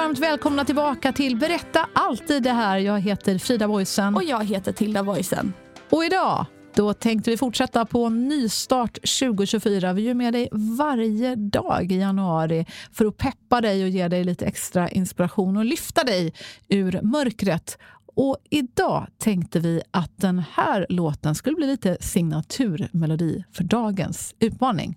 Varmt välkomna tillbaka till Berätta alltid det här. Jag heter Frida Boysen. Och jag heter Tilda Boysen. Och idag då tänkte vi fortsätta på nystart 2024. Vi är med dig varje dag i januari för att peppa dig och ge dig lite extra inspiration och lyfta dig ur mörkret. Och idag tänkte vi att den här låten skulle bli lite signaturmelodi för dagens utmaning.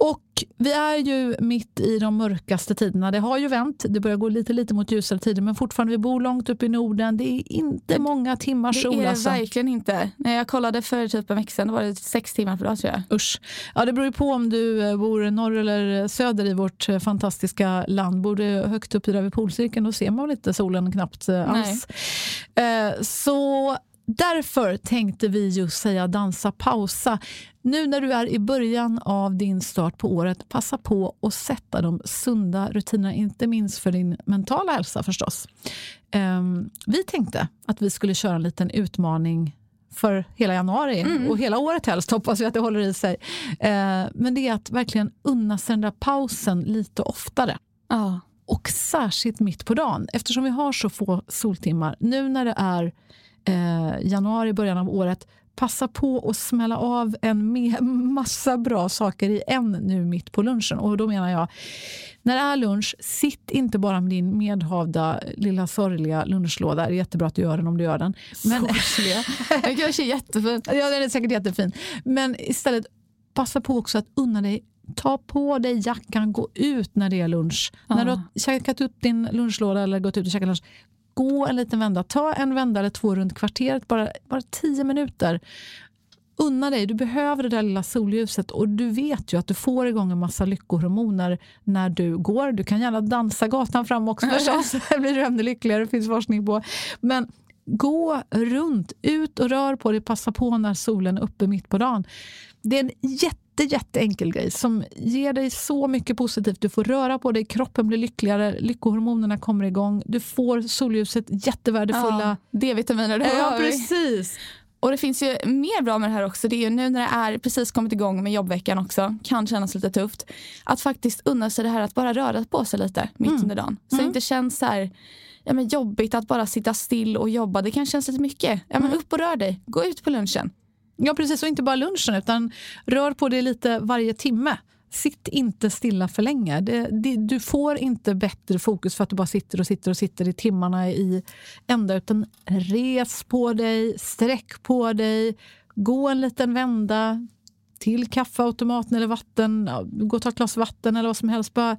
Och vi är ju mitt i de mörkaste tiderna. Det har ju vänt. Det börjar gå lite, lite mot ljusare tider. Men fortfarande, vi bor långt upp i Norden. Det är inte många timmars Det sol. är det alltså. verkligen inte. När jag kollade för typ en vecka sedan var det sex timmar per dag tror jag. Usch. Ja, det beror ju på om du eh, bor norr eller söder i vårt eh, fantastiska land. Bor du högt upp där vid polcirkeln då ser man inte solen knappt eh, alls. Eh, Så därför tänkte vi just säga dansa pausa. Nu när du är i början av din start på året, passa på att sätta de sunda rutinerna, inte minst för din mentala hälsa förstås. Ehm, Vi tänkte att vi skulle köra en liten utmaning för hela januari och hela året helst hoppas vi att det håller i sig. Eh, Men det är att verkligen unna sig den där pausen lite oftare. Ja. Och särskilt mitt på dagen eftersom vi har så få soltimmar. Nu när det är eh, januari, början av året, passa på att smälla av en massa bra saker i en nu mitt på lunchen. Och då menar jag, när det är lunch, sitt inte bara med din medhavda lilla sorgliga lunchlåda. Det är jättebra att du gör den om du gör den. Men, Den kanske är jättefin. Ja, den är säkert jättefin. Men istället, passa på också att unna dig Ta på dig jackan, gå ut när det är lunch. När du har käkat upp din lunchlåda eller gått ut och käkat lunch, gå en liten vända. Ta en vända eller två runt kvarteret, bara, bara tio minuter. Unna dig, du behöver det där lilla solljuset och du vet ju att du får igång en massa lyckohormoner när du går. Du kan gärna dansa gatan fram också förstås, det blir du ännu lyckligare, det finns forskning på. Men gå runt, ut och rör på dig, passa på när solen är uppe mitt på dagen. Det är en jätte, jätteenkel grej som ger dig så mycket positivt. Du får röra på dig, kroppen blir lyckligare, lyckohormonerna kommer igång, du får solljuset, jättevärdefulla... Ja, D-vitaminer, det Ja, precis. Och det finns ju mer bra med det här också. Det är ju nu när det är precis kommit igång med jobbveckan också, kan kännas lite tufft. Att faktiskt unna sig det här att bara röra på sig lite mitt Mm. under dagen. Så det inte känns så här ja, men jobbigt att bara sitta still och jobba. Det kan kännas lite mycket. Ja, Mm. men upp och rör dig. Gå ut på lunchen. Ja, precis. Och inte bara lunchen, utan rör på dig lite varje timme. Sitt inte stilla för länge. Det, det, du får inte bättre fokus för att du bara sitter och sitter och sitter i timmarna i ända. Utan res på dig, sträck på dig, gå en liten vända till kaffeautomaten eller vatten. Gå och ta ett glas vatten eller vad som helst. Bara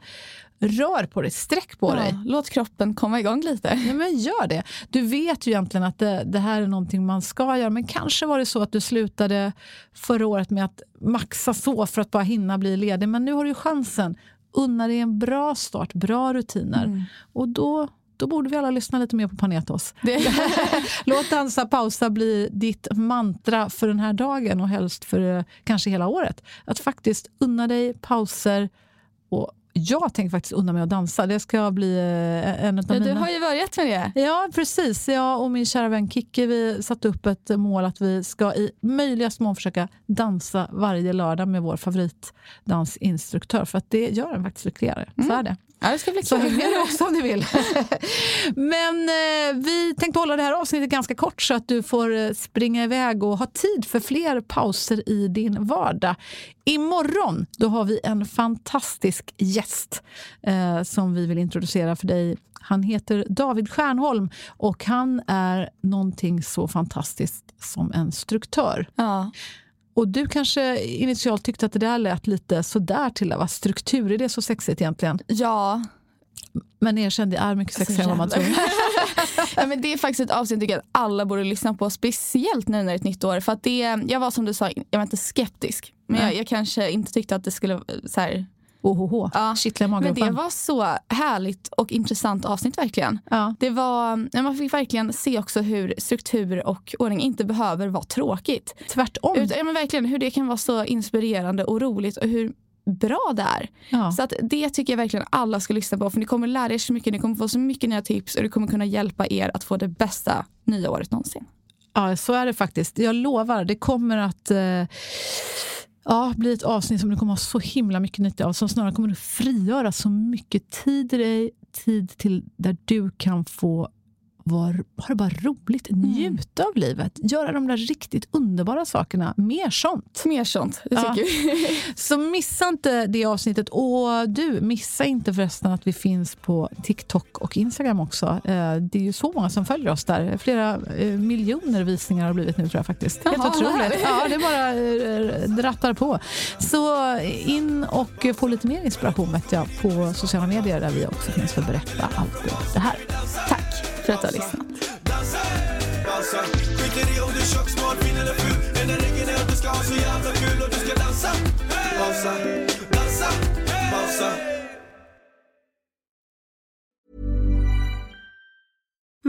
rör på dig, sträck på dig. Ja, låt kroppen komma igång lite. Ja, men gör det. Du vet ju egentligen att det, det här är någonting man ska göra men kanske var det så att du slutade förra året med att maxa så för att bara hinna bli ledig. Men nu har du chansen. Unna dig en bra start, bra rutiner. Och då, då borde vi alla lyssna lite mer på Panetos. Låt dansa pausa bli ditt mantra för den här dagen och helst för eh, kanske hela året. Att faktiskt unna dig pauser och jag tänker faktiskt unna mig att dansa. Det ska bli eh, en av Ja, mina... du har ju börjat med det. Ja, precis. Jag och min kära vän Kikki vi satte upp ett mål att vi ska i möjligaste mån försöka dansa varje lördag med vår favoritdansinstruktör. För att det gör en faktiskt lyckligare. Så är det. Ja, det ska bli Så kul. häng med också om du vill. Men eh, vi tänkte hålla det här avsnittet ganska kort så att du får eh, springa iväg och ha tid för fler pauser i din vardag. Imorgon då har vi en fantastisk gäst eh, som vi vill introducera för dig. Han heter David Stjärnholm och han är någonting så fantastiskt som en struktör. Ja. Och du kanske initialt tyckte att det där lät lite sådär till. Va? Struktur, är det så sexigt egentligen? ja. Men erkänn, det är mycket sexigare än vad man tror. ja, men det är faktiskt ett avsnitt jag tycker att alla borde lyssna på. Speciellt nu när det är ett nytt år. För att det, jag var som du sa, jag var inte skeptisk. Men jag, jag kanske inte tyckte att det skulle så här, Ohoho, Ja, kittla i Men det magen. var så härligt och intressant avsnitt verkligen. Ja. Det var, man fick verkligen se också hur struktur och ordning inte behöver vara tråkigt. Tvärtom. Utan, ja, men verkligen hur det kan vara så inspirerande och roligt och hur bra det är. Ja. Så att det tycker jag verkligen alla ska lyssna på för ni kommer lära er så mycket, ni kommer få så mycket nya tips och det kommer kunna hjälpa er att få det bästa nya året någonsin. ja, så är det faktiskt. Jag lovar, det kommer att eh, ja, bli ett avsnitt som du kommer ha så himla mycket nytta av. Som snarare kommer att frigöra så mycket tid i dig, tid till där du kan få var, ha det bara roligt, njuta av livet, göra de där riktigt underbara sakerna. Mer sånt. Mer sånt, det Ja. vi. Så missa inte det avsnittet. Och du, missa inte förresten att vi finns på TikTok och Instagram också. Eh, Det är ju så många som följer oss där. Flera eh, miljoner visningar har blivit nu tror jag faktiskt. Helt Jaha, otroligt. Ja, det bara eh, drattar på. Så in och få lite mer inspiration vet jag, på sociala medier där vi också finns för att berätta allt det här. För att du har lyssnat. dansa